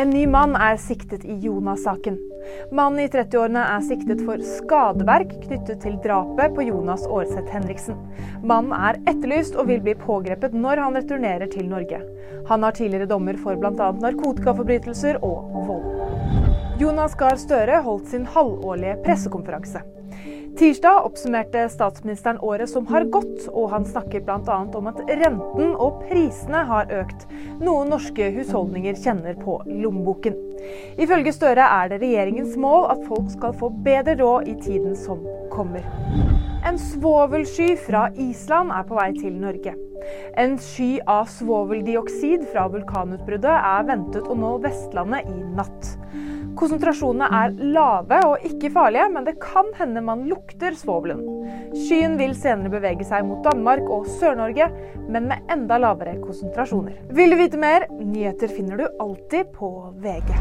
En ny mann er siktet i Jonas-saken. Mannen i 30-årene er siktet for skadeverk knyttet til drapet på Jonas Aarseth Henriksen. Mannen er etterlyst og vil bli pågrepet når han returnerer til Norge. Han har tidligere dommer for bl.a. narkotikaforbrytelser og vold. Jonas Gahr Støre holdt sin halvårlige pressekonferanse. Tirsdag oppsummerte statsministeren året som har gått, og han snakker bl.a. om at renten og prisene har økt, noe norske husholdninger kjenner på lommeboken. Ifølge Støre er det regjeringens mål at folk skal få bedre råd i tiden som kommer. En svovelsky fra Island er på vei til Norge. En sky av svoveldioksid fra vulkanutbruddet er ventet å nå Vestlandet i natt. Konsentrasjonene er lave og ikke farlige, men det kan hende man lukter svovelen. Skyen vil senere bevege seg mot Danmark og Sør-Norge, men med enda lavere konsentrasjoner. Vil du vite mer? Nyheter finner du alltid på VG.